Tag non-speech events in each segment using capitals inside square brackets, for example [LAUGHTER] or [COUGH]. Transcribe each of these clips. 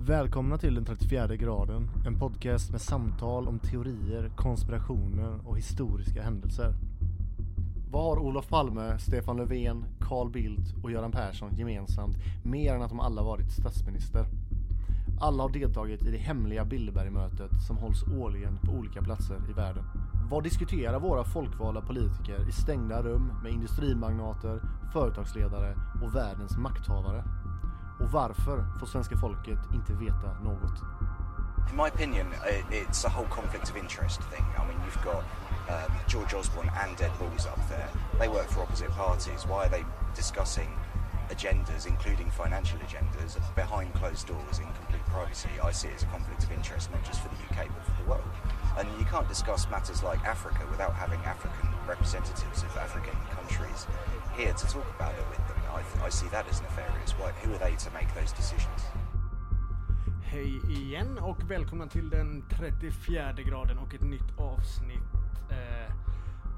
Välkomna till den 34 graden, en podcast med samtal om teorier, konspirationer och historiska händelser. Vad har Olof Palme, Stefan Löfven, Carl Bildt och Göran Persson gemensamt mer än att de alla varit statsminister? Alla har deltagit i det hemliga Bilderbergmötet som hålls årligen på olika platser i världen. Vad diskuterar våra folkvalda politiker i stängda rum med industrimagnater, företagsledare och världens makthavare? Och varför får svenska folket inte veta något? In my opinion, it's a whole conflict of interest thing. I mean, you've got um, George Osborne and Ed Balls up there. They work for opposite parties. Why are they discussing agendas, including financial agendas, behind closed doors in complete privacy? I see it as a conflict of interest, not just for the UK, but for the world. And you can't discuss matters like Africa without having African representatives of African countries here to talk about it with them. I, I see that as nefarious. Why, who are they to make those decisions? Hej igen och välkomna till den 34 graden och ett nytt avsnitt. Eh,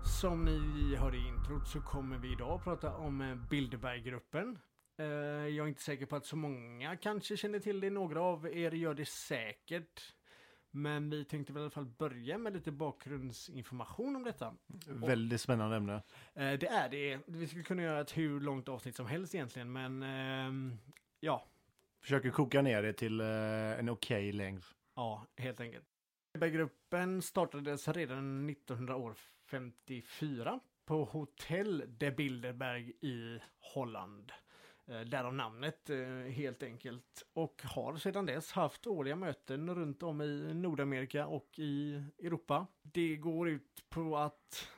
som ni hörde i introt så kommer vi idag prata om eh, Bilderberggruppen. Eh, jag är inte säker på att så många kanske känner till det, några av er gör det säkert. Men vi tänkte väl i alla fall börja med lite bakgrundsinformation om detta. Väldigt spännande ämne. Eh, det är det. Vi skulle kunna göra ett hur långt avsnitt som helst egentligen, men ehm, ja, Försöker koka ner det till eh, en okej längd. Ja, helt enkelt. Bilderberggruppen startades redan 1954 på Hotel de Bilderberg i Holland. Eh, Därav namnet eh, helt enkelt. Och har sedan dess haft årliga möten runt om i Nordamerika och i Europa. Det går ut på att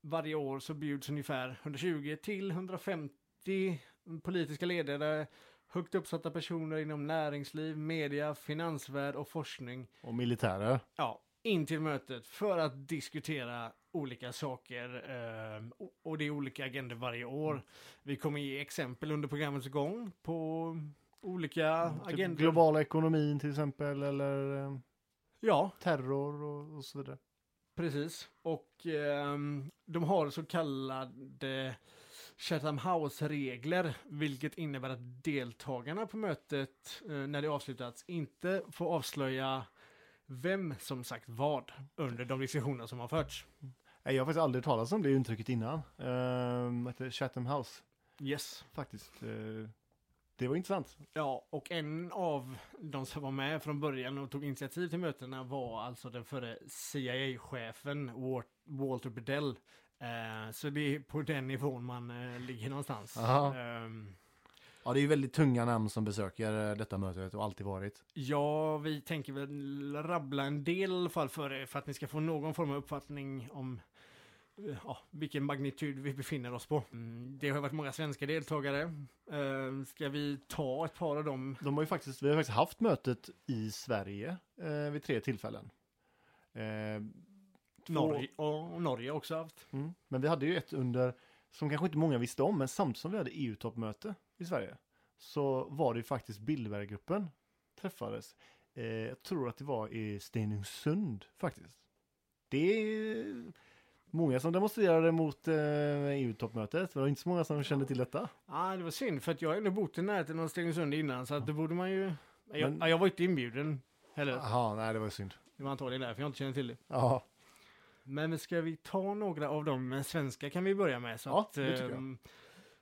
varje år så bjuds ungefär 120 till 150 politiska ledare högt uppsatta personer inom näringsliv, media, finansvärld och forskning Och militärer. ja, in till mötet för att diskutera olika saker eh, och- det är olika agendor varje år. Vi kommer ge exempel under programmets gång på olika Typ agendor. globala ekonomin till exempel eller eh, Ja, terror och, och så vidare. precis. Och ehm, de har så kallade Chatham House-regler, vilket innebär att deltagarna på mötet, eh, när det avslutats, inte får avslöja vem som sagt vad under de diskussioner som har förts. Nej, Jag har faktiskt aldrig talat om det uttrycket innan. Uh, heter Chatham House Yes. faktiskt. Eh, det var intressant. Ja, och en av de som var med från början och tog initiativ till mötena var alltså den före CIA-chefen Walt- Walter Bedell. Eh, så det är på den nivån man eh, ligger någonstans. Ehm, Ja, det är ju väldigt tunga namn som besöker detta mötet och alltid varit. ja, vi tänker väl rabbla en del i alla fall för er, för att ni ska få någon form av uppfattning om ja, vilken magnitud vi befinner oss på. Mm, det har varit många svenska deltagare. Eh, ska vi ta ett par av dem? De har ju faktiskt, vi har faktiskt haft mötet i Sverige eh, vid tre tillfällen. Eh, två- Norge, och Norge också haft. Mm. Men vi hade ju ett under, som kanske inte många visste om, men samtidigt som vi hade EU-toppmöte i Sverige, så var det ju faktiskt Bilderberggruppen träffades. Eh, jag tror att det var i Stenungsund faktiskt. Det är många som demonstrerade mot eh, EU-toppmötet, det var inte så många som kände till detta. Ja, det var synd för att jag ändå bott i närheten av Stenungsund innan så att då borde man ju... Jag, Men- ja, jag var inte inbjuden heller. Jaha, nej det var synd. Det var antagligen därför jag inte känner till det. Ja, Men ska vi ta några av de svenska kan vi börja med. Så Ja, att, det tycker jag. ehm,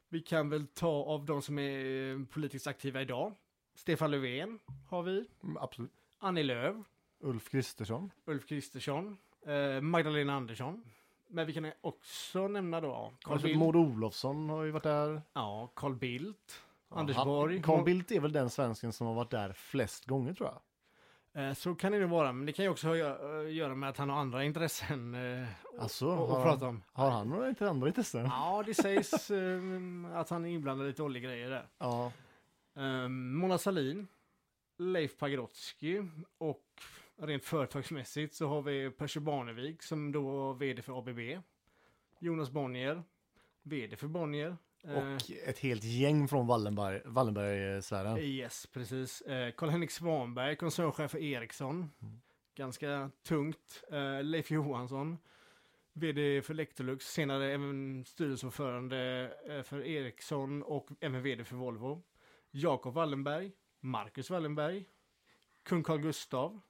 vi kan väl ta av de som är eh, politiskt aktiva idag. Stefan Löfven har vi. mm, absolut. Annie Lööf. Ulf Kristersson. Ulf Kristersson. Eh, Magdalena Andersson. Men vi kan också nämna då Carl Alltså. Maud Olofsson har ju varit där. Ja, Carl Bildt. Ja, Anders Borg. Carl Bildt är väl den svensken som har varit där flest gånger tror jag. Eh, Så kan det nog vara, men det kan ju också eh, göra med att han har andra intressen eh, Alltså, att har, prata om. har han några inte andra intressen? Ja, det sägs att han är inblandad i lite oljegrejer där. Ja. Mona Sahlin, Leif Pagrotsky och rent företagsmässigt så har vi Percy Barnevik som då var vd för ABB. Jonas Bonnier, vd för Bonnier. Eh, Och ett helt gäng från Wallenberg, Wallenbergsfären. Yes, precis. Eh, Karl-Henrik Svanberg, koncernchef för Ericsson. Ganska tungt. Eh, Leif Johansson, vd för Electrolux, senare även styrelseordförande eh, för Ericsson och även vd för Volvo. Jakob Wallenberg, Marcus Wallenberg, kung Carl Gustav.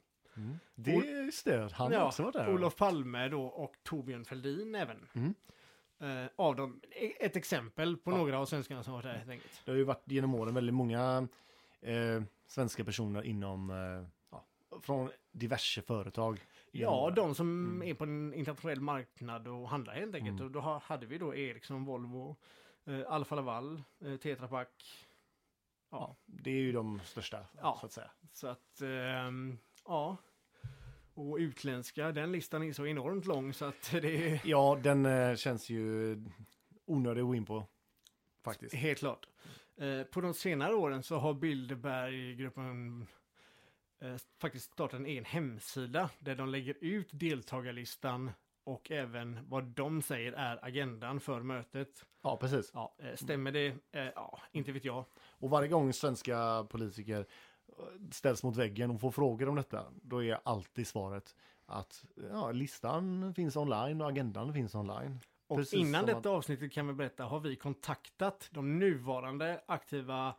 Det just det, han har också varit där. Olof Palme då och Torbjörn Fälldin även. Mm. Eh, av dem, ett exempel på Ja. några av svenskarna som varit där helt enkelt. Det har ju varit genom åren väldigt många eh, svenska personer inom, eh, ja, från diverse företag. Ja, de som Mm. är på en internationell marknad och handlar helt enkelt. Mm. Och då ha- hade vi då Ericsson, Volvo, eh, Alfa Laval, eh, Tetra Pak. Ja, det är ju de största, Ja. så att säga. Så att, ehm, ja. Och utländska, den listan är så enormt lång så att det är Ja, den eh, känns ju onödig att gå in på, faktiskt. helt klart. Eh, på de senare åren så har Bilderberggruppen eh, faktiskt startat en egen hemsida där de lägger ut deltagarlistan och även vad de säger är agendan för mötet. Ja, precis. Ja, stämmer det? Ja, inte vet jag. Och varje gång svenska politiker ställs mot väggen och får frågor om detta, då är alltid svaret att ja, listan finns online och agendan finns online. Och Precis innan detta avsnittet kan vi berätta har vi kontaktat de nuvarande aktiva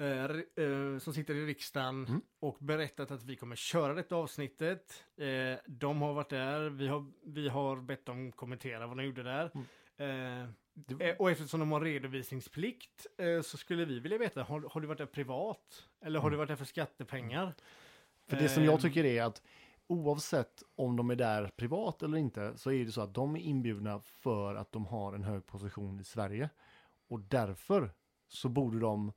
eh, eh, som sitter i riksdagen Mm. och berättat att vi kommer köra detta avsnittet. Eh, de har varit där, vi har, vi har bett dem kommentera vad de gjorde där. Eh, Det, eh, och eftersom de har redovisningsplikt eh, så skulle vi vilja veta, har, har du varit där privat? Eller har Mm. du varit där för skattepengar? för det som jag Ehm, tycker är att oavsett om de är där privat eller inte så är det så att de är inbjudna för att de har en hög position i Sverige. Och därför så borde de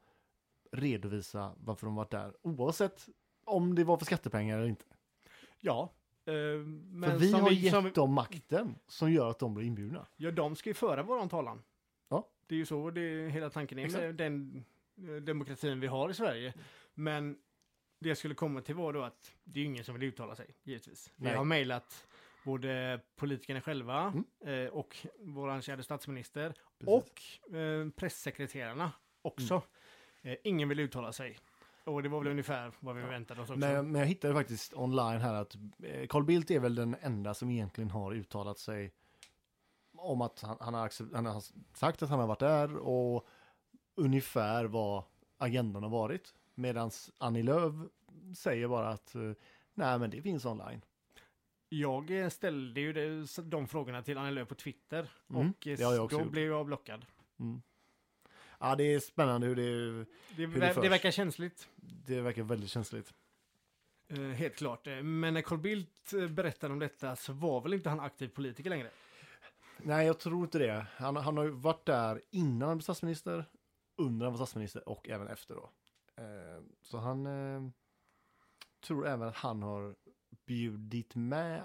redovisa varför de varit där oavsett om det var för skattepengar eller inte. Ja. Eh, men för vi har vi- gett som vi- dem makten som gör att de blir inbjudna. Ja, de ska ju föra våran talan. Ja. Det är ju så det är hela tanken är med den eh, demokratin vi har i Sverige. Men det jag skulle komma till var då att det är ingen som vill uttala sig, givetvis. Vi Nej. har mejlat både politikerna själva Mm. eh, och våran kära statsminister Precis. och eh, pressekreterarna också. Mm. Eh, ingen vill uttala sig. Och det var väl ungefär vad vi väntade oss också. Men, men jag hittade faktiskt online här att eh, Carl Bildt är väl den enda som egentligen har uttalat sig om att han, han, har, accep- han har sagt att han har varit där och ungefär vad agendan har varit. Medan Annie Lööf säger bara att eh, nej men det finns online. Jag eh, ställde ju det, de frågorna till Annie Lööf på Twitter. Mm, och eh, det har jag också då gjort. blev jag blockad. Mm. Ja det är spännande hur det, Det, det förs. det verkar känsligt. det verkar väldigt känsligt. Eh, helt klart. Eh, Men när Carl Bildt eh, berättade om detta så var väl inte han aktiv politiker längre? Nej jag tror inte det. Han, han har ju varit där innan han blev statsminister, under han var statsminister och även efter då. Eh, så han eh, tror även att han har bjudit med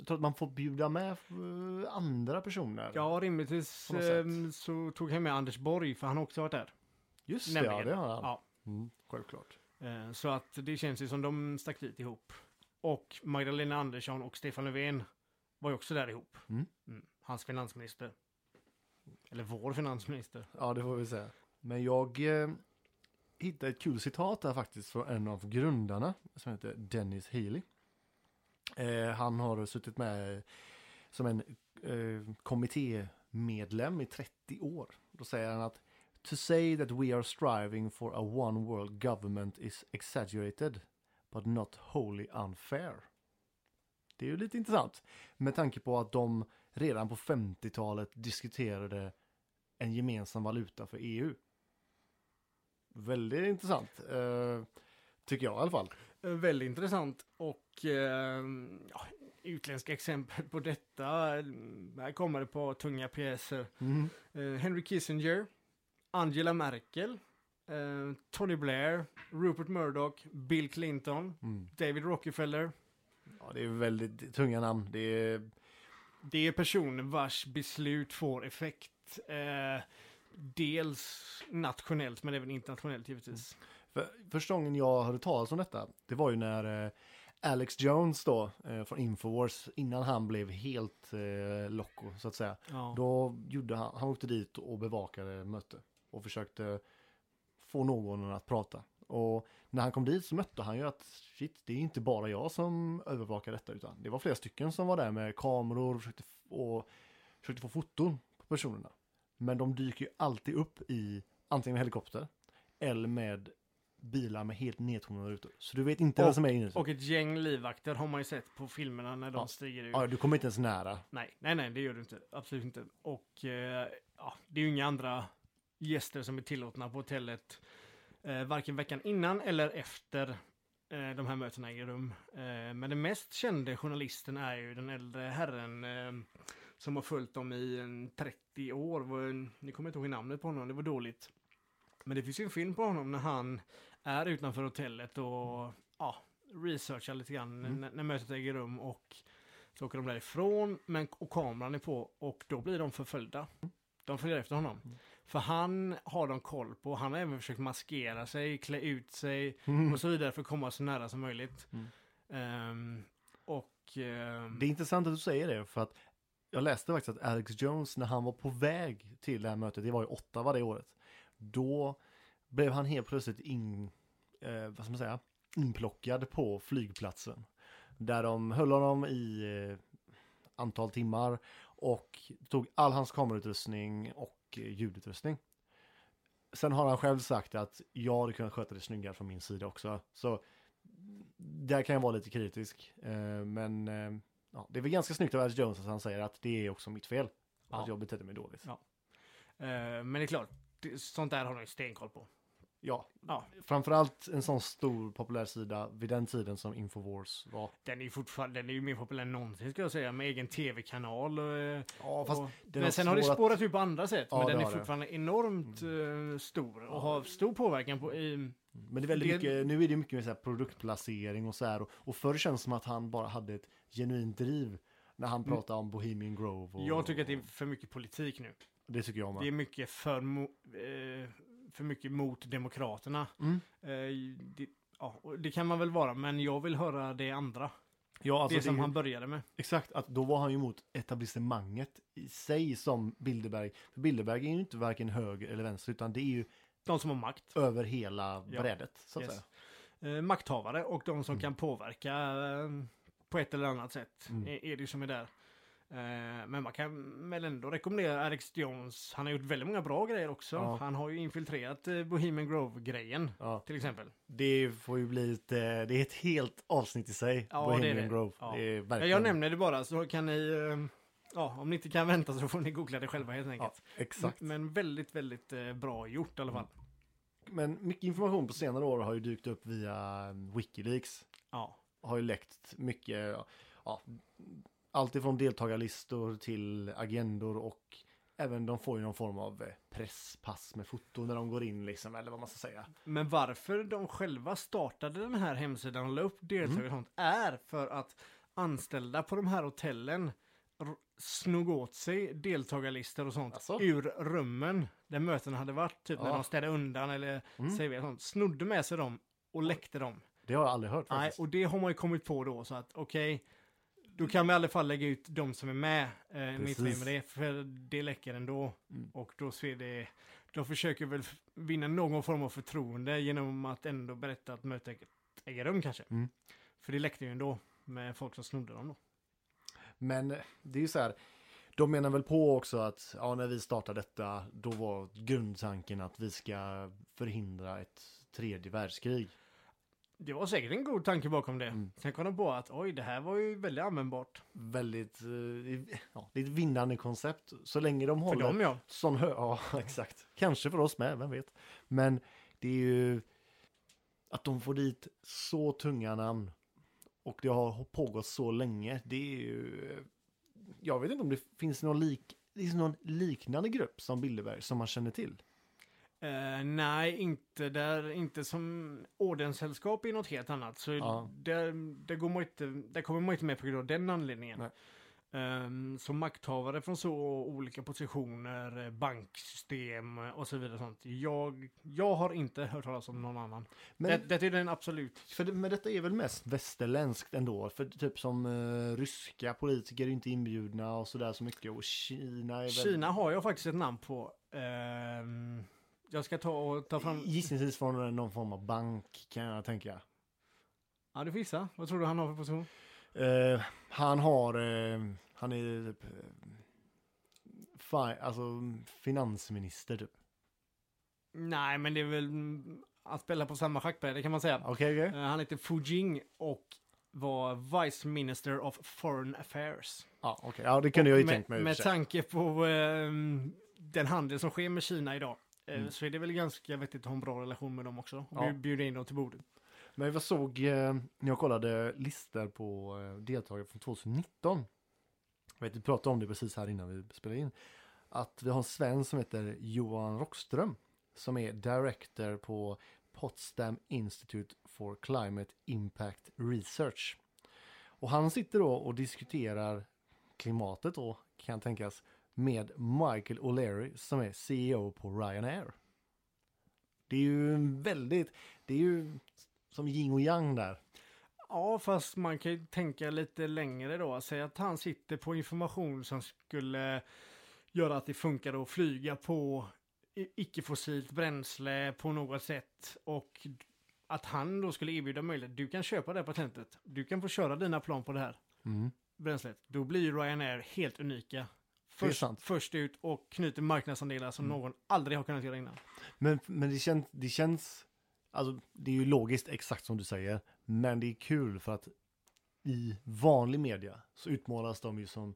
jag tror att man får bjuda med eh, andra personer. Ja, rimligtvis På något eh, så tog han med Anders Borg, för han har också varit där. Just det, ja, det har han. Ja. Mm, självklart. Eh, Så att det känns ju som de stack dit ihop. Och Magdalena Andersson och Stefan Löfven var ju också där ihop. Mm. Hans finansminister. Eller vår finansminister. Ja, det får vi säga. Men jag eh, hittade ett kul citat där faktiskt från en av grundarna som heter Dennis Healy. Eh, han har suttit med som en eh, kommittémedlem i 30 år. Då säger han att To say that we are striving for a one world government is exaggerated but not wholly unfair. Det är ju lite intressant med tanke på att de redan på 50-talet diskuterade en gemensam valuta för EU. Väldigt intressant, eh, tycker jag i alla fall. Eh, Väldigt intressant och eh, ja, utländska exempel på detta. Här kommer det på tunga pjäser. Eh, Henry Kissinger, Angela Merkel, eh, Tony Blair, Rupert Murdoch, Bill Clinton, Mm. David Rockefeller. Ja, det är väldigt tunga namn. Det är, Det är personer vars beslut får effekt. Dels nationellt men även internationellt givetvis. För, första gången jag hörde talas om detta, det var ju när eh, Alex Jones då, eh, från Infowars, innan han blev helt eh, loco så att säga. Ja. Då gjorde han, han åkte dit och bevakade möte och försökte få någon att prata. Och när han kom dit så mötte han ju att shit, det är inte bara jag som övervakar detta utan det var flera stycken som var där med kameror och försökte, och försökte få foton på personerna. Men de dyker ju alltid upp i antingen med helikopter eller med bilar med helt nedtonade rutor. Så du vet inte Och- vad som är inuti. Och ett gäng livvakter har man ju sett på filmerna när de Ja. stiger ut. Ja, du kommer inte ens nära. Nej, nej, nej, det gör du inte. Absolut inte. Och eh, ja, det är ju inga andra gäster som är tillåtna på hotellet. Eh, varken veckan innan eller efter eh, de här mötena äger rum. Eh, men den mest kände journalisten är ju den äldre herren eh, som har följt dem i en 30 år. Ni kommer inte ihåg namnet på honom, det var dåligt. Men det finns ju en film på honom när han är utanför hotellet och ja, researchar lite grann Mm. när, när mötet äger rum och så åker de därifrån men, och kameran är på och då blir de förföljda. De följer efter honom. Mm. För han har de koll på. Han har även försökt maskera sig, klä ut sig Mm. och så vidare för att komma så nära som möjligt. Ehm, och... ehm, Det är intressant att du säger det för att jag läste faktiskt att Alex Jones när han var på väg till det här mötet, det var i Ottawa det året, då blev han helt plötsligt in, eh, vad ska man säga, inplockad på flygplatsen. Där de höll honom i eh, antal timmar och tog all hans kamerautrustning och eh, ljudutrustning. Sen har han själv sagt att jag hade kunnat sköta det snyggare från min sida också. Så där kan jag vara lite kritisk. Eh, men eh, ja, det är väl ganska snyggt av Alex Jones att han säger att det är också mitt fel. Ja. Att jag betedde mig dåligt. Ja. eh, men det är klart, sånt där har de ju stenkoll på. Ja, Ja. framförallt en sån stor populär sida vid den tiden som Infowars var. Den är ju fortfarande, den är ju mer populär än någonsin ska jag säga, med egen tv-kanal. Ja, fast och, men sen har det svår att- spårat ut på andra sätt. Ja, men den är har det. fortfarande enormt eh, stor och har stor påverkan på i, Men det är väldigt Det- mycket, nu är det mycket mer så produktplacering och så här. Och, och förr känns det som att han bara hade ett genuint driv när han Mm. pratade om Bohemian Grove. Och, Jag tycker att det är för mycket politik nu. Det tycker jag med. Det är mycket för, eh, för mycket mot demokraterna. Mm. Eh, det, ja, det kan man väl vara, men jag vill höra det andra. Ja, alltså det som han började med. Exakt, att då var han ju emot etablissemanget i sig som Bilderberg. För Bilderberg är ju inte varken höger eller vänster utan det är ju De som har makt. över hela Ja. brädet så att Yes. säga. Eh, makthavare och de som Mm. kan påverka eh, på ett eller annat sätt Mm. är, är det som är där. Eh, men man kan väl ändå rekommendera Alex Jones. Han har gjort väldigt många bra grejer också. Ja. Han har ju infiltrerat eh, Bohemian Grove-grejen Ja, till exempel. det får ju bli ett, eh, det är ett helt avsnitt i sig. Ja, Bohemian det det. Grove. Ja. Det Ja, verkligen... jag nämner det bara så kan ni, eh, ja om ni inte kan vänta så får ni googla det själva helt Ja, enkelt. exakt. Men väldigt, väldigt bra gjort i alla fall. Men mycket information på senare år har ju dykt upp via Wikileaks. Ja. Har ju läckt mycket, ja, allt ifrån deltagarlistor till agendor och även de får ju någon form av eh, presspass med foto när de går in liksom, eller vad man ska säga. Men varför de själva startade den här hemsidan och la upp deltagare och sånt är för att anställda på de här hotellen snog åt sig deltagarlistor och sånt Asså? ur rummen där mötena hade varit. Typ när Ja. de städade undan eller Mm. serverade sånt. Snodde med sig dem och läckte dem. Det har jag aldrig hört Nej, faktiskt. och det har man ju kommit på då så att okej, då kan vi i alla fall lägga ut de som är med. Eh, mitt med det, för det läcker ändå. Mm. Och då ser det, de försöker väl vinna någon form av förtroende genom att ändå berätta att mötet äger rum kanske. Mm. För det läckte ju ändå med folk som snodde dem då. Men eh, det är ju så här, de menar väl på också att ja, när vi startade detta, då var grundtanken att vi ska förhindra ett tredje världskrig. Det var säkert en god tanke bakom det. Mm. Sen kom de på att oj, det här var ju väldigt användbart. Väldigt, eh, ja, det är ett vinnande koncept. Så länge de För håller dem ja. sån hö... Ja, [LAUGHS] exakt. Kanske för oss med, vem vet. Men det är ju att de får dit så tunga namn och det har pågått så länge. Det är ju... Jag vet inte om det finns någon, lik... det finns någon liknande grupp som Bilderberg som man känner till. Eh, nej, inte där, inte som ordenssällskap är något helt annat. Så Ja. där, där, går man inte, där kommer man inte med på grund av den anledningen. Um, som makthavare från så olika positioner, eh, banksystem och så vidare. Sånt. Jag, jag har inte hört talas om någon annan. Men, det, det är den absolut. för men detta är väl mest västerländskt ändå. För typ som eh, ryska politiker är inte inbjudna och sådär så mycket. Och Kina är väl... Kina har jag faktiskt ett namn på. Ehm, jag ska ta och ta fram... Gissningsvis från någon form av bank kan jag tänka. Ja, du får gissa. Vad tror du han har för position? Eh, han har, eh, han är typ, eh, fi, alltså finansminister typ. Nej, men det är väl mm, han spelar på samma schackbräde kan man säga. Okej. Eh, han heter Fu Jing och var Vice Minister of Foreign Affairs. Ja, okej. Ja, det kunde jag ju med, tänkt mig. och Med tanke på ehm, den handel som sker med Kina idag. Eh, Mm. Så är det väl ganska vettigt att ha en bra relation med dem också. Och Ja. ja. bjuda in dem till bordet. Men jag såg eh, när jag kollade listor på eh, deltagare från 2019. Jag vet, vi pratade om det precis här innan vi spelade in. Att vi har en svensk som heter Johan Rockström. Som är director på Potsdam Institute for Climate Impact Research. Och han sitter då och diskuterar klimatet då, kan tänkas, med Michael O'Leary som är CEO på Ryanair. Det är ju väldigt, det är ju som yin och yang där. Ja, fast man kan ju tänka lite längre då. Säg att han sitter på information som skulle göra att det funkar att flyga på icke-fossilt bränsle på något sätt. Och att han då skulle erbjuda möjlighet. Du kan köpa det här patentet. Du kan få köra dina plan på det här Mm. bränslet. Då blir Ryanair helt unika. Först, först ut och knyter marknadsandelar som någon aldrig har kunnat göra innan. Men, men det, känns, det känns, alltså det är ju logiskt exakt som du säger, men det är kul för att i vanlig media så utmålas de ju som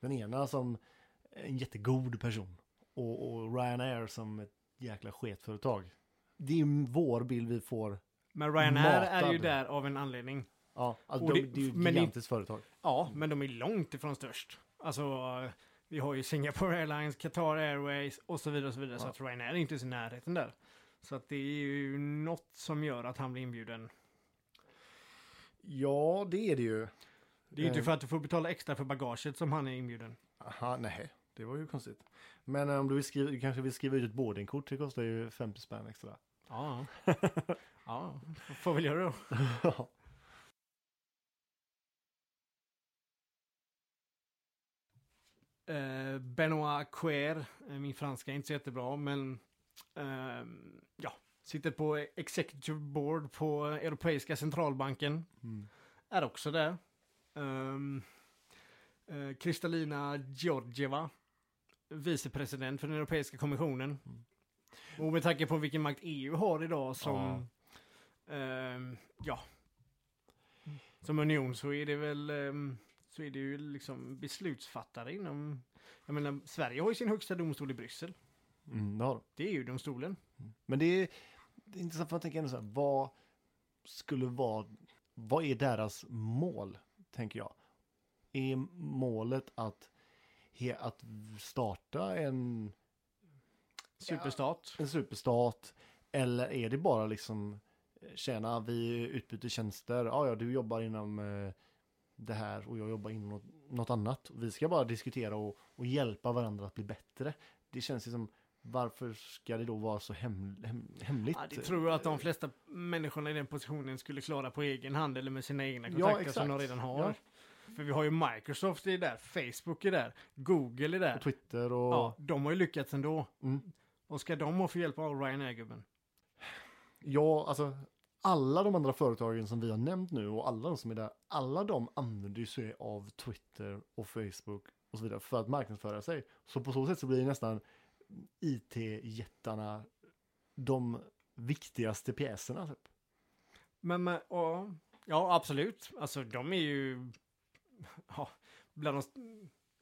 den ena som en jättegod person och, och Ryanair som ett jäkla sketföretag. Det är ju vår bild vi får. Men Ryanair är ju Matad. där av en anledning. Ja, alltså de, det- det, är ju ett gigantiskt företag. Ja, men de är långt ifrån störst. Alltså, vi har ju Singapore Airlines, Qatar Airways och så vidare och så vidare. Så Ja. att Ryanair är inte i närheten där. Så att det är ju något som gör att han blir inbjuden. Ja, det är det ju. Det är ju inte Eh. för att du får betala extra för bagaget som han är inbjuden. Aha, nej, det var ju konstigt. Men eh, om du, vill skriva, du kanske vill skriva ut ett boardingkort, det kostar ju 50 spänn extra. Ja, [LAUGHS] ja, får väl göra det då. Eh, Benoit Quer, eh, min franska är inte så jättebra, men ehm, ja, sitter på Executive Board på Europeiska centralbanken. Mm. Är också där. Um, uh, Kristalina Georgieva, vicepresident för den Europeiska kommissionen. Mm. Och med tanke på vilken makt EU har idag som, ehm, ja, som union så är det väl, ehm, så är det ju liksom beslutsfattare inom, jag menar, Sverige har ju sin högsta domstol i Bryssel. Mm, det har de. Det är ju domstolen. Men det är, det är intressant för att tänka ändå så här, vad skulle vara, vad är deras mål, tänker jag? Är målet att, att starta en, Superstat. en superstat eller är det bara liksom, eh, tjäna, vi utbyter tjänster, ja ja, du jobbar inom eh, det här och jag jobbar inom något, annat. Vi ska bara diskutera och, och hjälpa varandra att bli bättre. Det känns ju som, varför ska det då vara så hem, hem, hemligt? Ja, det tror jag att de flesta människorna i den positionen skulle klara på egen hand eller med sina egna Ja, kontakter som de redan har. Ja. För vi har ju Microsoft är där, Facebook är där, Google är där. Och Twitter och... Ja, de har ju lyckats ändå. Mm. Och ska de ha för hjälp av Ryanair-gubben? Ja, alltså alla de andra företagen som vi har nämnt nu och alla de som är där, alla de använder sig av Twitter och Facebook och så vidare för att marknadsföra sig. Så på så sätt så blir nästan IT-jättarna de viktigaste pjäserna. Typ. Men, men ja, ja, absolut. Alltså de är ju ja, bland de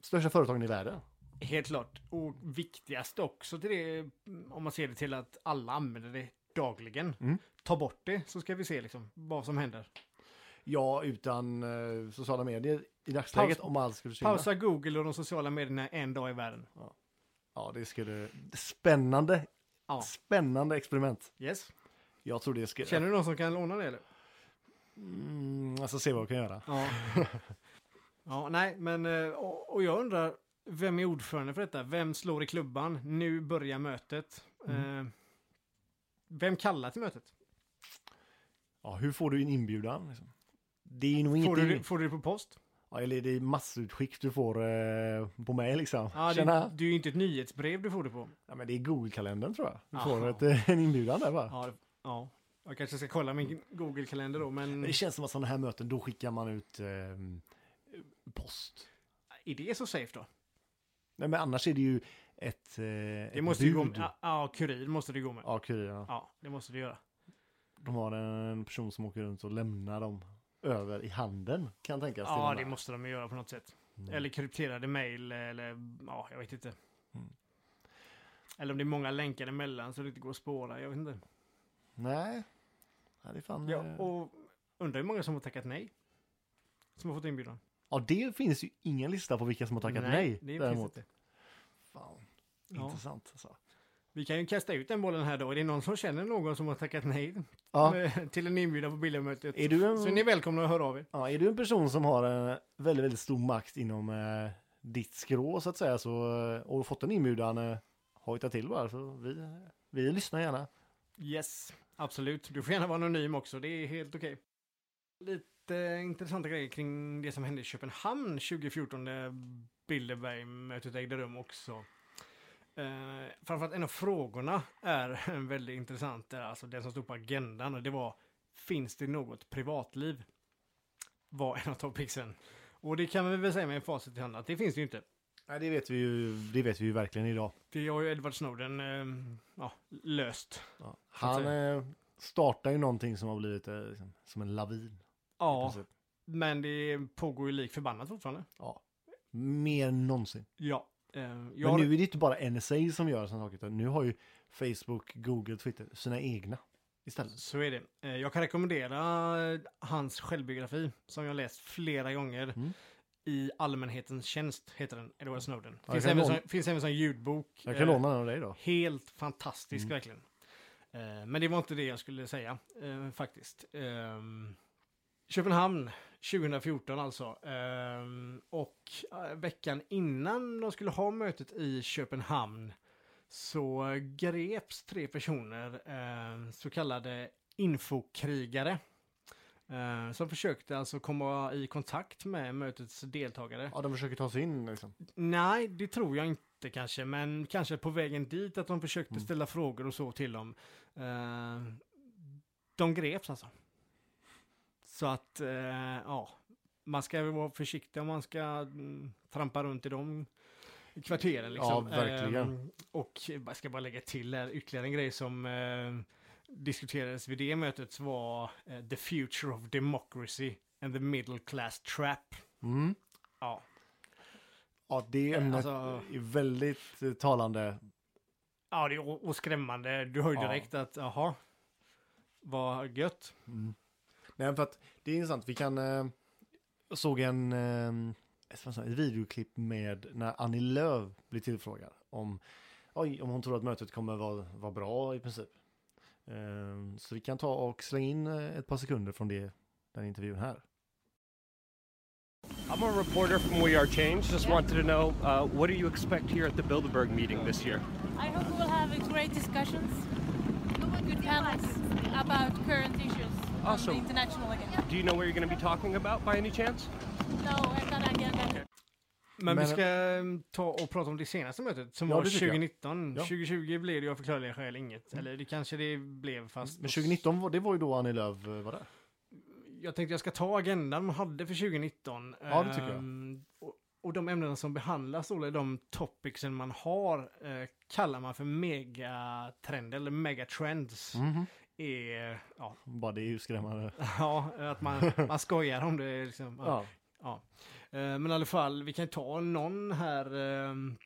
Största företagen i världen. Helt klart. Och viktigast också till det, om man ser det till att alla använder det dagligen. Mm. Ta bort det så ska vi se liksom vad som händer. Ja, utan eh, sociala medier i dagsläget Paus- om allt skulle försvinna. Pausa Google och de sociala medierna en dag i världen. Ja, det skulle... Spännande, Ja. spännande experiment. Yes. Jag tror det skulle... Känner du någon som kan låna det eller? Mm, alltså se vad jag kan göra. Ja. ja, nej, men eh, och, och jag undrar, vem är ordförande för detta? Vem slår i klubban? Nu börjar mötet. Mm. Eh, vem kallar till mötet? Ja, hur får du en inbjudan? Liksom? Det är nog Får ingenting. du, det- får du det på post? Ja, eller det är massutskick du får eh, på mig liksom. Ja, det, Tjena. det är ju inte ett nyhetsbrev du får det på. Ja, men det är Google-kalendern tror jag. Du Aha. får ett, eh, en inbjudan där va? Ja, det- ja. Jag kanske ska kolla min Google-kalender då, men Men det känns som att sådana här möten, då skickar man ut eh, post. är det så safe då? Nej, men annars är det ju ett, eh, Det ett måste ju gå bud. med, ja, ja, kurir måste det gå med. Ja. Ja, kurir. Ja. det måste det göra. de har en person som åker runt och lämnar dem över i handen. Kan tänkas. Ja, det måste de göra på något sätt. Mm. Eller krypterade mejl eller ja, jag vet inte. Mm. Eller om det är många länkar emellan så det inte går att spåra. Jag vet inte. Nej. Ja, det fan... Ja, eh, och undrar hur många som har tackat nej. Som har fått inbjudan. ja, det finns ju ingen lista på vilka som har tackat nej. det däremot. finns inte. Fan, Ja. intressant alltså. Vi kan ju kasta ut den bollen här då. Är det någon som känner någon som har tackat nej Ja. till en inbjudan på bildermötet? Är du en- Så är ni välkomna att höra av er. Ja, är du en person som har en väldigt, väldigt stor makt inom eh, ditt skrå så att säga så, eh, och fått en inbjudan, eh, hojta till bara. Så vi, vi lyssnar gärna. Yes, absolut. Du får gärna vara anonym också. Det är helt okej. Lite intressanta grejer kring det som hände i Köpenhamn 2014 när Bilderberg-mötet ägde rum också. Eh, framförallt en av frågorna är [LAUGHS] väldigt intressant, där, alltså den som stod på agendan och det var Finns det något privatliv? Var en av topicsen. Och det kan vi väl säga med facit i hand att det finns det ju inte. Nej, det vet vi ju, det vet vi ju verkligen idag. Det har ju Edward Snowden eh, ja, löst. Ja. Han eh, startar ju någonting som har blivit eh, liksom, som en lavin. Ja, men det pågår ju lik förbannat fortfarande. ja. Mer än någonsin. Ja. Eh, jag Men nu är det inte bara NSA som gör sådana saker, utan nu har ju Facebook, Google, Twitter sina egna istället. Så är det. Eh, Jag kan rekommendera hans självbiografi som jag läst flera gånger. Mm. I allmänhetens tjänst heter den, Edward Snowden. Finns, även som, finns även som ljudbok. Jag kan Eh, låna den av dig då. Helt fantastisk Mm. verkligen. Eh, Men det var inte det jag skulle säga eh, faktiskt. Ehm, Köpenhamn 2014 alltså. Ehm, Och eh, veckan innan de skulle ha mötet i Köpenhamn så greps tre personer, eh, så kallade infokrigare. eh, Som försökte alltså komma i kontakt med mötets deltagare. Ja, de försöker ta sig in liksom. Nej, det tror jag inte kanske, men kanske på vägen dit att de försökte Mm. ställa frågor och så till dem. De greps alltså. Så att, eh, ja, man ska väl vara försiktig om man ska mm, trampa runt i de kvarteren liksom. Ja, verkligen. Eh, och jag ska bara lägga till här, ytterligare en grej som eh, diskuterades vid det mötet var eh, the future of democracy and the middle class trap. Mm. Ja, Ja, det ämnet Alltså- är väldigt talande. Ja, det är och, skrämmande. Du hör ju Ja. direkt att, jaha, vad gött. Mm. Nej, för att det är intressant. Vi kan... Eh, såg en... Eh, ett videoklipp med när Annie Lööf blir tillfrågad om, oj, om hon tror att mötet kommer vara, vara bra i princip. Eh, så vi kan ta och slänga in eh, ett par sekunder från det, den intervjun här. I'm a reporter from We Are Change. Just Yeah. wanted to know uh, what do you expect here at the Bilderberg meeting this year? I hope we will have a great discussions, good panels about current issues Awesome. the international agenda. Do you know what you're going to be talking about by any chance? No, I've got agenda. Men, Men- vi ska um, ta och prata om det senaste mötet som Ja, var det tycker jag. 2019. Ja. 2020 blev det ju av förklarliga skäl inget. Eller det kanske det blev fast... Men 2019, var- det var ju då Annie Lööf eh, var där. Jag tänkte jag ska ta agendan man hade för 2019. Ja, det tycker jag. Ehm, Och, och de ämnena som behandlas, eller de topicsen man har, eh, kallar man för megatrender eller megatrends. Mhm. Är, ja, Bara det är ju skrämmande. [LAUGHS] ja, att man, man skojar om det. Liksom. Ja. Ja. Eh, men i alla fall, vi kan ta någon här. ehm,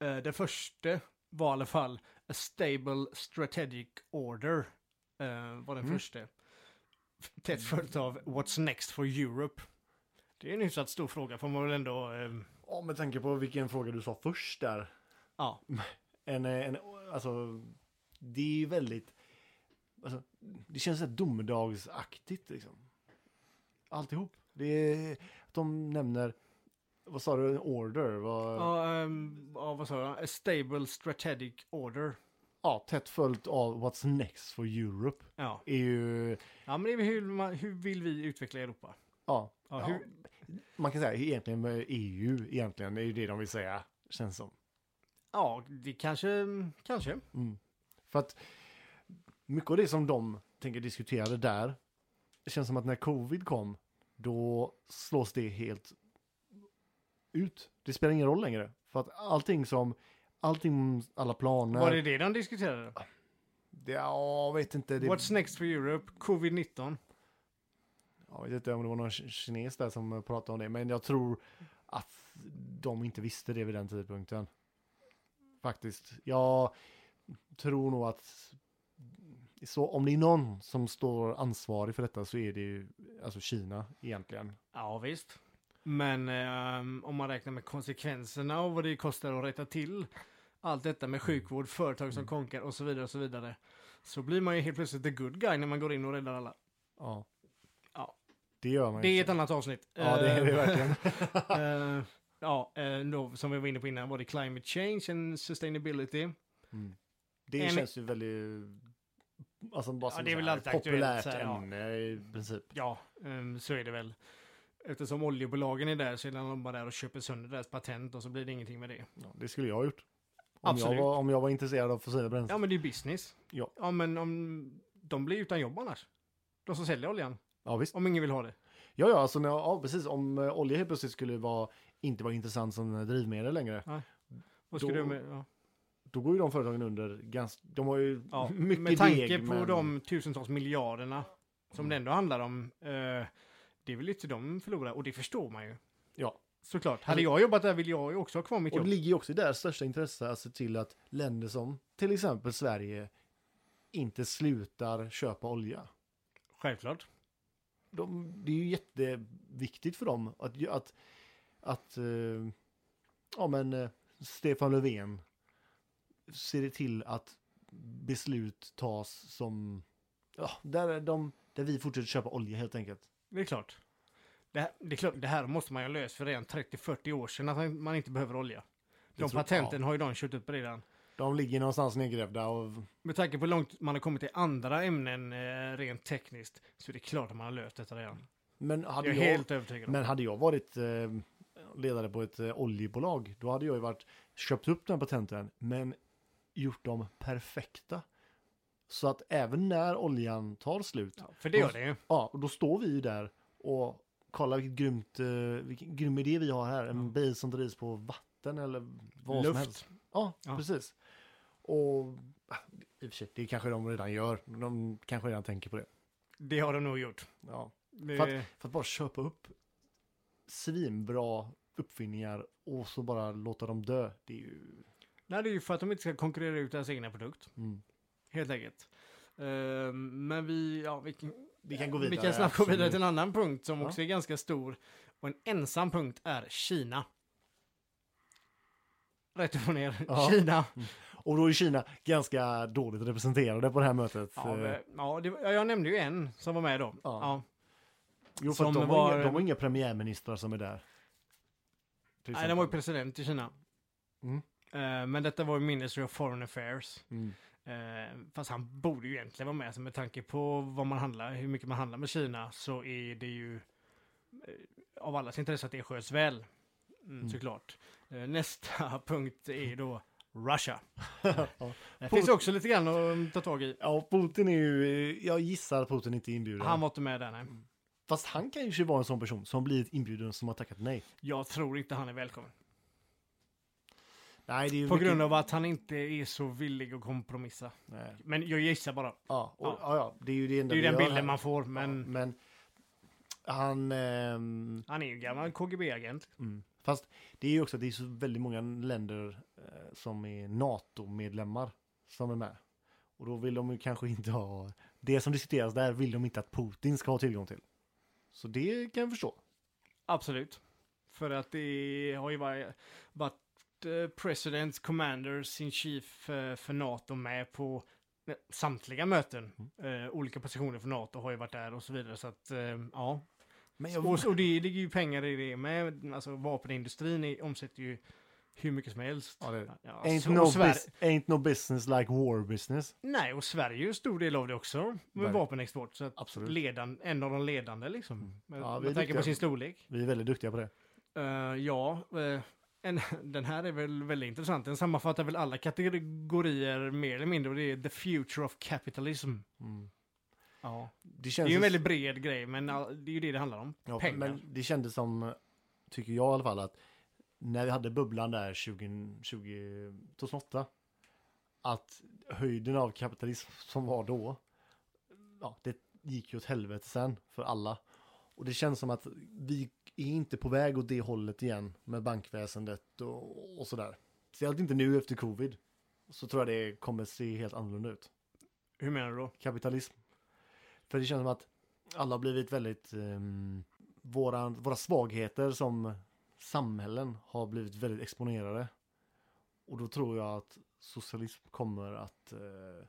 eh, det första var i alla fall A Stable Strategic Order. eh, var den Mm. första. Tätt följt av What's Next for Europe. Det är en hyfsat stor fråga får man väl ändå... ja, med tanke på vilken fråga du sa först där. ja, [LAUGHS] En, eh, en, alltså, det är ju väldigt, alltså, det känns så domedagsaktigt liksom. Alltihop. Det är, att de nämner, vad sa du, order? Vad, ja. ja, ehm, ja, vad sa jag? A Stable Strategic Order. tätt följt av What's next for Europe. Ja, Är ju, ja men det är hur, man, hur vill vi utveckla Europa? ja, Ja, ja, hur, man kan säga egentligen med EU, egentligen, är ju det de vill säga, känns som. ja det kanske, kanske. Mm. För att mycket av det som de tänker diskutera det där, det känns som att när covid kom, då slås det helt ut. Det spelar ingen roll längre. För att allting som, allting, alla planer. Var det det de diskuterade? Det, ja, jag vet inte. Det, What's next for Europe? Covid-19. Jag vet inte om det var någon ki- kines där som pratade om det, men jag tror att de inte visste det vid den tidpunkten. Faktiskt. Jag tror nog att så om det är någon som står ansvarig för detta så är det ju alltså Kina egentligen. Ja, visst. Men ehm, om man räknar med konsekvenserna och vad det kostar att rätta till allt detta med sjukvård, företag som konkar och så vidare och så vidare. Så blir man ju helt plötsligt the good guy när man går in och räddar alla. Ja. Ja. Det gör man Det är ju. ett annat avsnitt. Ja, det är det verkligen. [LAUGHS] eh, ja, eh, då, som vi var inne på innan var det climate change and sustainability. Mm. Det En- känns ju väldigt, alltså bara Ja, det är väl alltid aktuellt, populärt så här, ja. ämne i princip. Ja, ehm, så är det väl. Eftersom oljebolagen är där så är de bara där och köper sönder deras patent och så blir det ingenting med det. Ja, det skulle jag ha gjort. Om jag, Absolut. var, om jag var intresserad av fossila bränslen. Ja, men det är business. Ja. Ja, men om de blir utan jobb annars. De som säljer oljan. Ja, visst. Om ingen vill ha det. Ja, ja, alltså när, ja, precis. Om eh, olja helt plötsligt skulle vara, inte vara intressant som drivmedel längre, Vad ska Då- du med? Ja. Då går ju de företagen under ganska, de har ju Ja, [LAUGHS] mycket med tanke deg, på men- de tusentals miljarderna som det ändå handlar om. Eh, det är väl inte de förlorar och det förstår man ju. Ja. Såklart. Hade jag jobbat där vill jag ju också ha kvar mitt Och jobb. det ligger ju också i deras största intresse att se till att länder som till exempel Sverige inte slutar köpa olja. Självklart. De, det är ju jätteviktigt för dem att, att, att eh, ja men eh, Stefan Löfven ser till att beslut tas som, ja, där, de, där vi fortsätter köpa olja helt enkelt. Det är klart. Det, här- det är klart, det här måste man ju ha löst för redan 30-40 år sedan att man inte behöver olja. De tror- patenten har ju de kört upp redan. De ligger någonstans nedgrävda och Med tanke på hur långt man har kommit i andra ämnen eh, rent tekniskt så är det klart att man har löst detta redan. men hade Jag är jag, helt övertygad om. men hade jag varit eh, ledare på ett eh, oljebolag, då hade jag ju varit köpt upp den patenten, men gjort dem perfekta. Så att även när oljan tar slut, Ja, för det gör det ju. ja, och då står vi ju där och kollar vilket grymt, eh, vilken grym idé vi har här. En Ja. bil som drivs på vatten eller vad som Luft. helst. Ja, Ja. precis. Och ah, i och för sig, det kanske de redan gör. De kanske redan tänker på det. Det har de nog gjort. Ja. Det, För För att bara köpa upp svinbra uppfinningar och så bara låta dem dö. Det är ju... Nej, det är ju för att de inte ska konkurrera ut deras egna produkt. Mm. Helt enkelt. Eh, men vi, ja, vi, Vi kan gå vi vidare. kan snabbt gå vidare till en annan punkt som Ja. också är ganska stor. Och en ensam punkt är Kina. Rätt upp och ner. Ja. Kina. Och då är Kina ganska dåligt representerade på det här mötet. Ja, men- ja, det, ja, jag nämnde ju en som var med då. Ja. Ja. jo, för de, har var- inga, de har inga premiärministrar som är där. Nej, den var ju president i Kina. Mm. Eh, men detta var ju Ministry of Foreign Affairs. Mm. Eh, fast han borde ju egentligen vara med, så med tanke på vad man handlar, hur mycket man handlar med Kina, så är det ju eh, av allas intresse att det sköts väl. Mm, Mm. Såklart. Nästa [LAUGHS] punkt är då Russia. [LAUGHS] ja. Det finns också lite grann att ta tag i. ja, Putin är ju, jag gissar att Putin inte är inbjuden. Han var inte med där, nej. Fast han kan ju vara en sån person som blivit inbjuden som har tackat nej. Jag tror inte han är välkommen. Nej, det är ju På mycket- grund av att han inte är så villig att kompromissa. Nej. Men jag gissar bara. Ja, och, Ja. ja. Det är ju det enda Det är den bilden här. man får, men Ja, men han... ehm, han är ju gammal KGB-agent. mm. Fast det är ju också det är så väldigt många länder eh, som är NATO-medlemmar som är med. Och då vill de ju kanske inte ha... Det som diskuteras där vill de inte att Putin ska ha tillgång till. Så det kan jag förstå. Absolut. För att det har ju varit, eh, presidents, commanders, in chief eh, för NATO med på eh, samtliga möten. Mm. Olika positioner för NATO har ju varit där och så vidare. Så att, ja. Men jag, Och, och det ligger ju pengar i det med. Alltså vapenindustrin är, omsätter ju hur mycket som helst. Ja, det- Ja, ain't, no Sverige, ain't no business like war business. nej, och Sverige är ju en stor del av det också. Med Verkligen. vapenexport. Så att Absolut. ledan, en av de ledande liksom. Med, Ja, med tanke på sin storlek. Vi är väldigt duktiga på det. Eh, ja, eh, en, den här är väl väldigt intressant. Den sammanfattar väl alla kategorier mer eller mindre och det är the future of capitalism. Mm. Ja. Det, Det känns är ju en väldigt bred grej, men det är ju det det handlar om. Ja, Pengar. men det kändes som, tycker jag i alla fall, att när vi hade bubblan där 20, 20, 2008, att höjden av kapitalism som var då, ja, det gick ju åt helvete sen för alla. Och det känns som att vi är inte på väg åt det hållet igen med bankväsendet och, och sådär. Speciellt inte nu efter covid. Så tror jag det kommer se helt annorlunda ut. Hur menar du då? Kapitalism. För det känns som att alla har blivit väldigt, um, våra, våra svagheter som samhällen har blivit väldigt exponerade. Och då tror jag att socialism kommer att eh,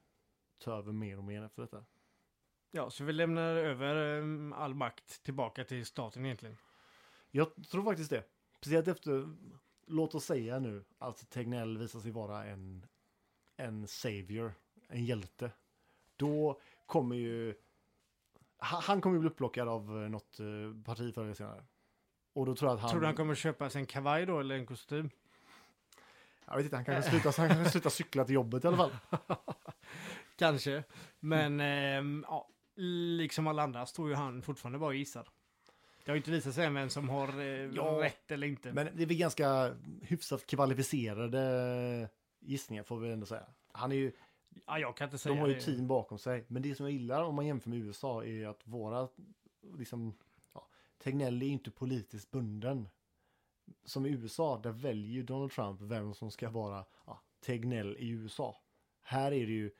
ta över mer och mer efter detta. Ja, så vi lämnar över um, all makt tillbaka till staten egentligen. Jag tror faktiskt det. Speciellt efter, låt oss säga nu, att Tegnell visar sig vara en, en savior, en hjälte. Då kommer ju, han, kommer ju bli upplockad av eh, något eh, parti förr eller senare. Och då tror jag att han... Tror du han kommer köpa sig en kavaj då eller en kostym? Jag vet inte, han kanske slutar, han kanske slutar cykla till jobbet i alla fall. [LAUGHS] Kanske. Men ehm, ja, liksom alla andra står ju han fortfarande bara och gissar. Det har ju inte visat sig än vem som har eh, Ja, rätt eller inte. Men det är väl ganska hyfsat kvalificerade gissningar får vi ändå säga. Han är ju, ja, jag kan inte säga de har ju det. team bakom sig. Men det som jag gillar om man jämför med USA är att våra, liksom, ja, Tegnell är ju inte politiskt bunden. Som i USA, där väljer ju Donald Trump vem som ska vara ja, Tegnell i USA. Här är det ju,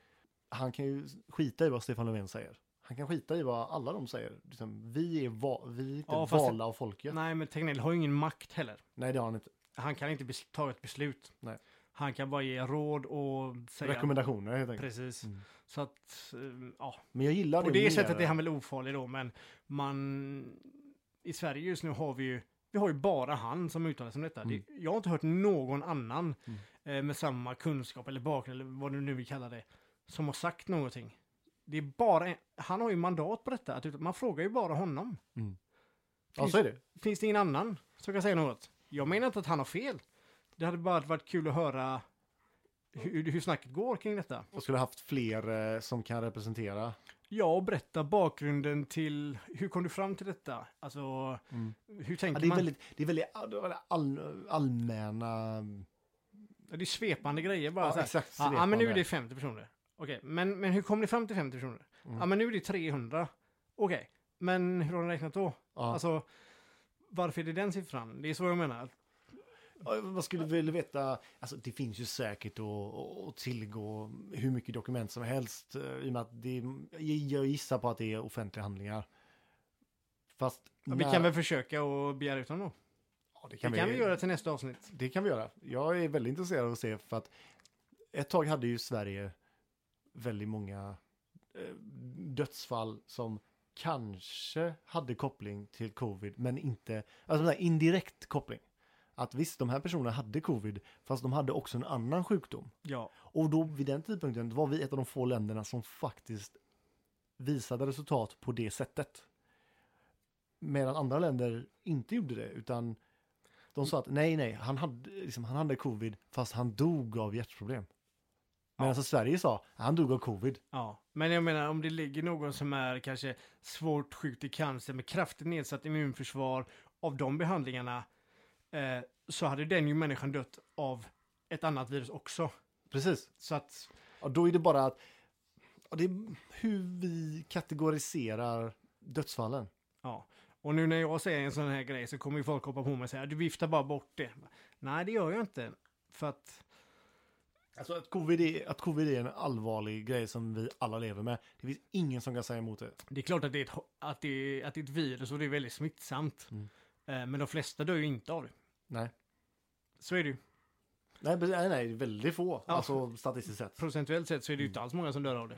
han kan ju skita i vad Stefan Löfven säger. Han kan skita i vad alla de säger. Liksom, vi, är va, vi är inte Ja, valda av folket. Nej. Nej, men Tegnell har ju ingen makt heller. det har han inte. Han kan inte ta ett beslut. Nej. Han kan bara ge råd och säga... Rekommendationer helt enkelt. Precis. Mm. Så att, eh, ja. Men jag gillar det På det mer. sättet är han väl ofarlig då, men man... I Sverige just nu har vi ju... Vi har ju bara han som uttalar sig om detta. Mm. Det, jag har inte hört någon annan Mm. eh, med samma kunskap eller bakgrund eller vad du nu vill kalla det, som har sagt någonting. Det är bara en, Han har ju mandat på detta. Att, man frågar ju bara honom. Ja, så är det. Finns det ingen annan som kan säga något? Jag menar inte att han har fel. Det hade bara varit kul att höra hur, hur snacket går kring detta. Jag skulle haft fler eh, som kan representera. Ja, och berätta bakgrunden till hur kom du fram till detta? Alltså, hur tänker Ja, det, är man? väldigt, det är väldigt all, all, allmänna... Ja, det är svepande grejer bara. Ja, så exakt, Ja, ja, men nu är svepande. det 50 personer. Okej, men, men hur kom ni fram till 50 personer? Ja, men nu är det 300. Okej, men hur har ni räknat då? Ja. Alltså, varför är det den siffran? Det är så jag menar. Ja, Vad skulle du vilja veta? Alltså det finns ju säkert att, att tillgå hur mycket dokument som helst. eh, I och med att det, jag gissar på att det är offentliga handlingar. Fast... Ja, vi när- kan väl försöka och begära ut dem då? Ja, det Det kan vi göra till nästa avsnitt. Det kan vi göra. Jag är väldigt intresserad av att se för att ett tag hade ju Sverige väldigt många eh, dödsfall som kanske hade koppling till covid men inte, alltså en indirekt koppling. Att visst, de här personerna hade covid fast de hade också en annan sjukdom. Ja, Och då vid den tidpunkten var vi ett av de få länderna som faktiskt visade resultat på det sättet. Medan andra länder inte gjorde det utan de sa att nej, nej, han hade, liksom, han hade covid fast han dog av hjärtproblem. Medan alltså Sverige sa han dog av covid. ja. Men jag menar om det ligger någon som är kanske svårt sjuk i cancer med kraftigt nedsatt immunförsvar av de behandlingarna eh, så hade den ju människan dött av ett annat virus också. Precis. Så att, Och då är det bara att ja, det är hur vi kategoriserar dödsfallen. ja. Och nu när jag säger en sån här grej så kommer ju folk hoppa på mig och säga du viftar bara bort det. Nej, det gör jag inte. För att, Alltså att covid, är, att covid är en allvarlig grej som vi alla lever med. Det finns ingen som kan säga emot det. det är klart att det är ett, att det är, att det är ett virus och det är väldigt smittsamt. Mm. Eh, men de flesta dör ju inte av det. Nej. Så är det ju. Nej, nej, nej, väldigt få. Ja. Alltså statistiskt sett. Procentuellt sett så är det ju inte alls många som dör av det.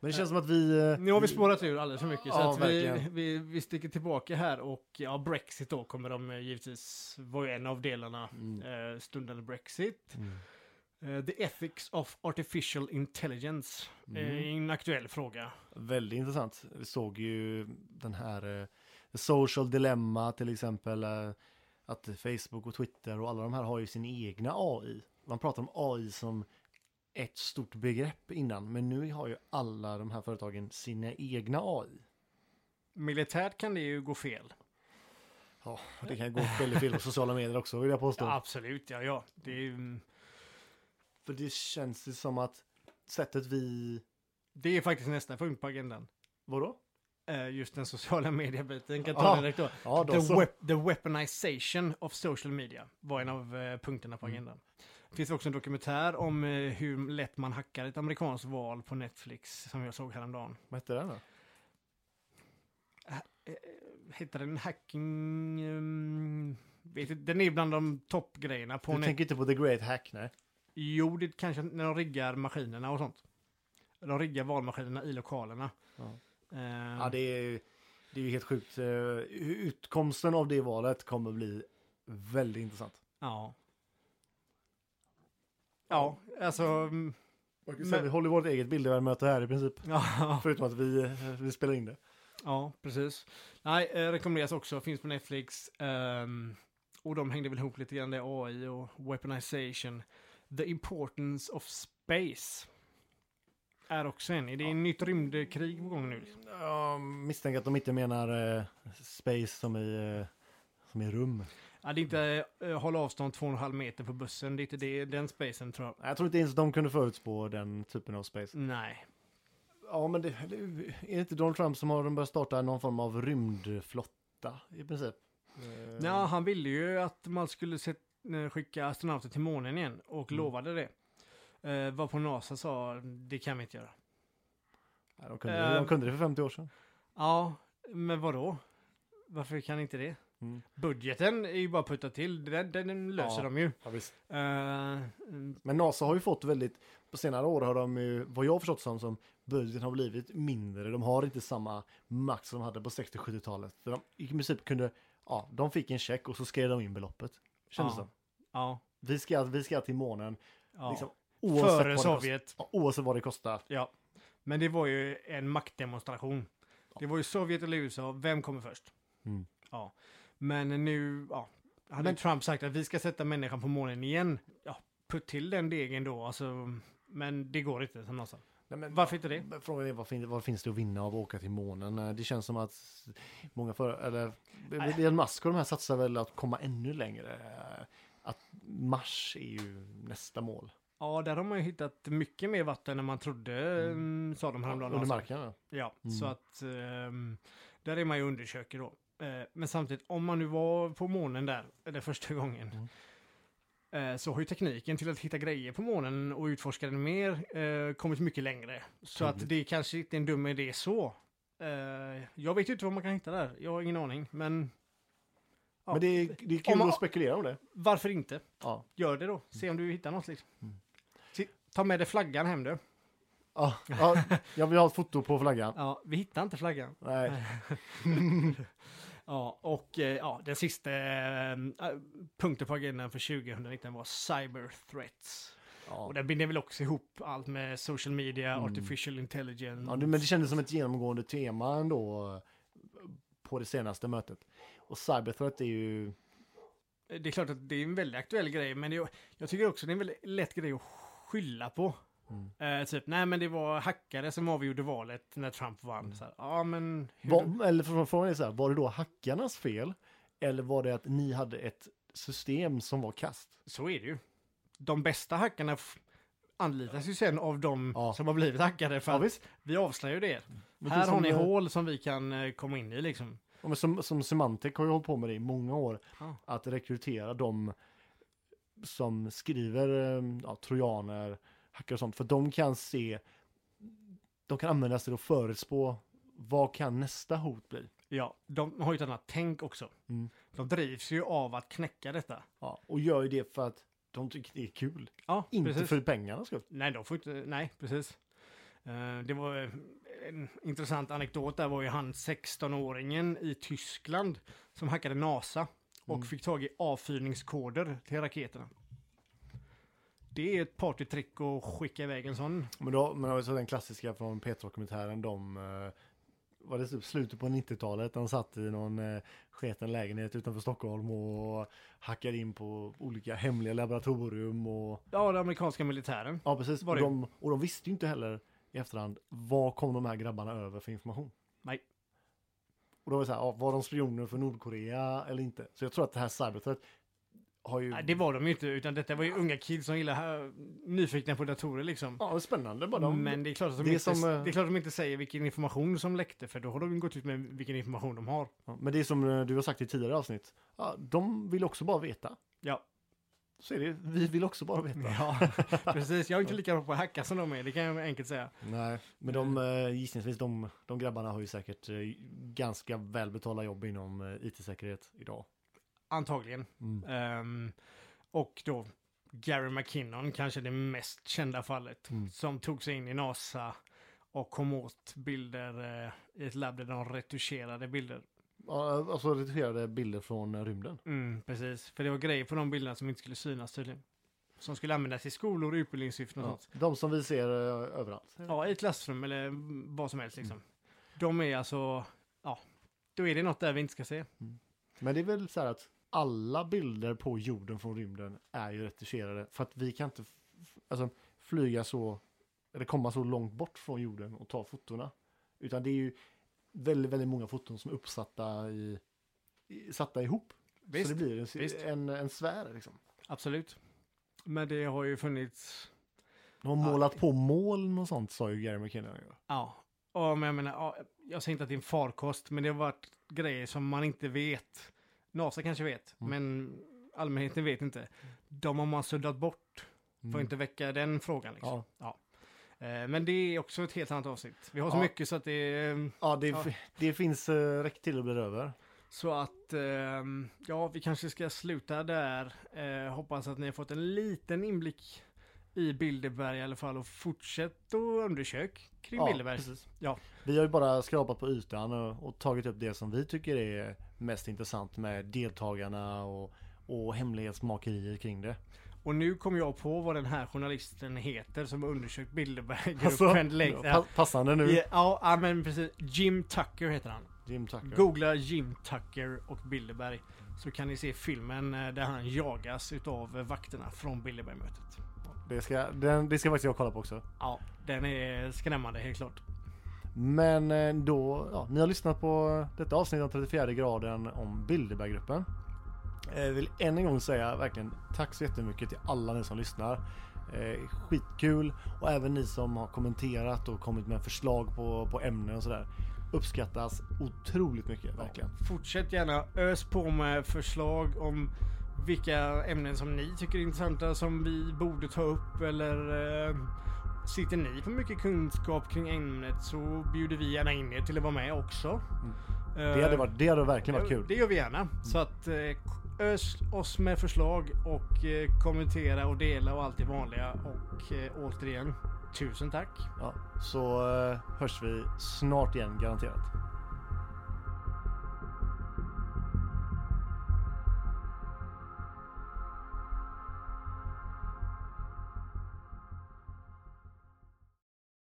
Men det känns som att vi... eh, Nu har vi spårat ur alldeles för mycket. Så Ja, att vi, verkligen. vi, vi sticker tillbaka här och ja, Brexit då kommer de eh, givetvis vara en av delarna. Eh, stundande Brexit. Eh, the ethics of artificial intelligence. Eh, en aktuell fråga. Väldigt intressant. Vi såg ju den här eh, social dilemma till exempel. eh, att Facebook och Twitter och alla de här har ju sin egna AI. Man pratar om AI som ett stort begrepp innan. Men nu har ju alla de här företagen sina egna AI. Militärt kan det ju gå fel. Ja, det kan gå väldigt fel på sociala medier också vill jag påstå. Ja, absolut, ja, ja. Det är, mm, För det känns ju som att sättet vi... Det är faktiskt nästa punkt på agendan. Vadå? Eh, Just den sociala mediebiten. Kan ta den direkt då. Ja, då The, wep- the weaponization of social media var en av eh, punkterna på Mm. agendan. Det finns också en dokumentär om eh, hur lätt man hackar ett amerikanskt val på Netflix som jag såg häromdagen. Vad hette den då? Heter den hacking? Um, vet inte, den är bland de toppgrejerna på Du Net- tänker inte på The Great Hack, nej? Jo, det kanske när de riggar maskinerna och sånt. De riggar valmaskinerna i lokalerna. Ja. Eh, Ja, det är, det är ju helt sjukt. Eh, Utkomsten av det valet kommer bli väldigt intressant. ja. Ja, alltså... mm, Men... Vi håller vårt eget bildevärmöte här i princip. Ja, [LAUGHS] Förutom att vi, vi spelar in det. ja precis. Nej, eh, rekommenderas också. Finns på Netflix. ehm, och de hängde väl ihop lite grann det AI och weaponization. The importance of space. Är också en. Det är ett nytt rymdkrig på gång nu. Jag misstänker att de inte menar eh, space som i, eh, som i rum. Ja, det är inte uh, hålla avstånd 2,5 meter på bussen. Det är inte det, den spacen tror jag. Jag tror inte ens de kunde förutspå den typen av space. Nej. Ja, men det, det, är det inte Donald Trump som har börjat starta någon form av rymdflotta i princip? Eh, Ja, han ville ju att man skulle eh, skicka astronauter till månen igen och Mm. lovade det. Uh, vad på NASA sa, det kan vi inte göra. nej, de, kunde, Eh, de kunde det för 50 år sedan. Ja, men vad då? Varför kan inte det? Mm. Budgeten är ju bara putta till, den, den löser Ja. de ju. Ja. Eh, mm, Men NASA har ju fått väldigt, på senare år har de ju, vad jag har förstått som, som budgeten har blivit mindre. De har inte samma makt som de hade på 60-70-talet. För de i princip kunde, ja, de fick en check och så skrev de in beloppet. Kändes Ja. Ja, Vi ska, vi ska till månen, ja. liksom, Före Sovjet. Kostar, ja, oavsett vad det kostar. Ja. Men det var ju en maktdemonstration. Det var ju Sovjet eller USA, vem kommer först? Mm. Ja. Men nu, ja. Hade Men- Trump sagt att vi ska sätta människan på månen igen. Ja, putt till den degen då. Alltså, men det går inte som någon sa. Nej, men, Varför inte det? Frågan är vad, fin, vad finns det att vinna av att åka till månen? Eh, Det känns som att många för, eller Elon Musk och de här satsar väl att komma ännu längre. Att Mars är ju nästa mål. Ja, där har man ju hittat mycket mer vatten än man trodde, mm. sa de häromdagen. Under alltså. marken. ja. Ja, Mm. så att ehm, där är man ju undersöker då. Eh, men samtidigt, om man nu var på månen där, eller första gången, Mm. eh, så har ju tekniken till att hitta grejer på månen och utforska den mer eh, kommit mycket längre. Så Troligt. att det kanske inte är en dum idé så. Eh, jag vet ju inte vad man kan hitta där, jag har ingen aning, men Ja. Men det är, det är kul man- att spekulera om det. varför inte? Ja. Gör det då, se om du hittar något liksom. Mm. Ta med dig flaggan hem du. Ja, ja, jag vill ha ett foto på flaggan. Ja, vi hittar inte flaggan. Nej. [LAUGHS] Ja, och eh, ja, den sista eh, punkten på agendan för 2019 var cyber threats. Ja. Och där binder väl också ihop allt med social media, Mm. artificial intelligence. Ja, men det kändes som ett genomgående tema ändå på det senaste mötet. Och cyberthreat är ju... Det är klart att det är en väldigt aktuell grej, men det, jag tycker också det är en väldigt lätt grej att skylla på. Mm. Eh, typ, nej men det var hackare som avgjorde valet när Trump vann. Så här, ja men... Var, eller frågan är så här, var det då hackarnas fel? Eller var det att ni hade ett system som var kast? Så är det ju. De bästa hackarna anlitas ju sen av de Ja. som har blivit hackade. För Ja, vi avslöjar ju det. Men Här det har ni eh, hål som vi kan eh, komma in i liksom. Ja, men som, som Symantec har ju hållit på med det i många år. Ja. Att rekrytera de som skriver eh, ja, trojaner, hackare och sånt. För de kan se, de kan användas till att förutspå vad kan nästa hot bli. Ja, de har ju ett annat tänk också. Mm. De drivs ju av att knäcka detta. Ja, och gör ju det för att de tycker det är kul. Ja, Inte precis. för pengarna skull. Nej, de får inte, nej, precis. Eh, det var eh, en intressant anekdot där var ju han 16-åringen i Tyskland som hackade NASA och Mm. fick tag i avfyrningskoder till raketerna. Det är ett partytrick att skicka iväg en sån. Men då, men alltså den klassiska från P1-dokumentären, de eh, var det typ slutet på 90-talet, de satt i någon eh, sketen lägenhet utanför Stockholm och hackade in på olika hemliga laboratorium och Ja, den amerikanska militären. ja precis, Var och de, och de visste ju inte heller i efterhand vad kom de här grabbarna över för information. Nej. Och då var det så här, ja, var de spioner för Nordkorea eller inte? Så jag tror att det här cyberthreat har ju... Nej, det var de ju inte, utan detta var ju unga kids som gillar uh, nyfikna på datorer liksom. Ja, spännande bara. De, Men det är, klart att de det inte, som, eh, det är klart att de inte säger vilken information som läckte, för då har de gått ut med vilken information de har. ja, men det är som eh, du har sagt i tidigare avsnitt. Ja, de vill också bara veta. Ja. Så är det. Vi vill också bara veta. Ja, [LAUGHS] precis. Jag är inte lika bra på att hacka som de är, det kan jag enkelt säga. Nej, men de eh, gissningsvis, de, de grabbarna har ju säkert eh, ganska välbetalda jobb inom eh, IT-säkerhet idag. Antagligen. Mm. Ehm, och då Gary McKinnon, kanske det mest kända fallet, Mm. som tog sig in i NASA och kom åt bilder eh, i ett labb där de retuscherade bilder. Alltså redigerade bilder från rymden. Mm, precis, för det var grejer på de bilderna som inte skulle synas tydligen. Som skulle användas i skolor, utbildningssyften och Ja, sånt. de som vi ser eh, överallt. Ja, i ett klassrum eller vad som helst liksom. De är alltså, ja, då är det något där vi inte ska se. Men det är väl så här att alla bilder på jorden från rymden är ju retuscherade. För att vi kan inte alltså, flyga så, eller komma så långt bort från jorden och ta fotona. Utan det är ju väldigt, väldigt många foton som är uppsatta i, i satta ihop. Visst, så det blir en, visst. en, en sfär liksom. absolut. Men det har ju funnits De har målat på moln och sånt sa ju Gary McKinnon. Ja, och men jag menar, ja, jag säger inte att det är en farkost, men det har varit grejer som man inte vet. NASA kanske vet, Mm. men allmänheten vet inte. De har man suddat bort. Får Mm. inte väcka den frågan liksom. Ja. Eh, Men det är också ett helt annat avsnitt. Vi har så Ja. mycket så att det är... Ja, det, Ja. det finns uh, räckt till att bli över. Så att, ehm, ja, vi kanske ska sluta där. Eh, hoppas att ni har fått en liten inblick i Bilderberg i alla fall och fortsätt att undersöka kring Bilderberg. precis. Ja. Vi har ju bara skrapat på ytan och, och tagit upp det som vi tycker är mest intressant med deltagarna och, och hemlighetsmakerier kring det. Och nu kom jag på vad den här journalisten heter som undersökt Bilderberggruppen Alltså, pa- passande nu. Ja, ja, ja, men precis. Jim Tucker heter han. Jim Tucker. Googla Jim Tucker och Bilderberg. Så kan ni se filmen eh, där han jagas utav vakterna från Bilderbergmötet. Det ska, den, det ska faktiskt jag kolla på också. Ja, den är skrämmande helt klart. Men eh, då, ja, ni har lyssnat på detta avsnitt av 34 graden om Bilderberggruppen. Jag vill än en gång säga verkligen tack så jättemycket till alla ni som lyssnar. Eh, skitkul och även ni som har kommenterat och kommit med förslag på, på ämnen och sådär. Uppskattas otroligt mycket, verkligen. Fortsätt gärna ös på med förslag om vilka ämnen som ni tycker är intressanta som vi borde ta upp eller eh, sitter ni på mycket kunskap kring ämnet så bjuder vi gärna in er till att vara med också. Eh, Det hade, varit, det hade verkligen varit kul. Det gör vi gärna. Så att eh, ös oss med förslag och eh, kommentera och dela och allt det vanliga. Och eh, återigen, tusen tack. Ja, så eh, hörs vi snart igen garanterat.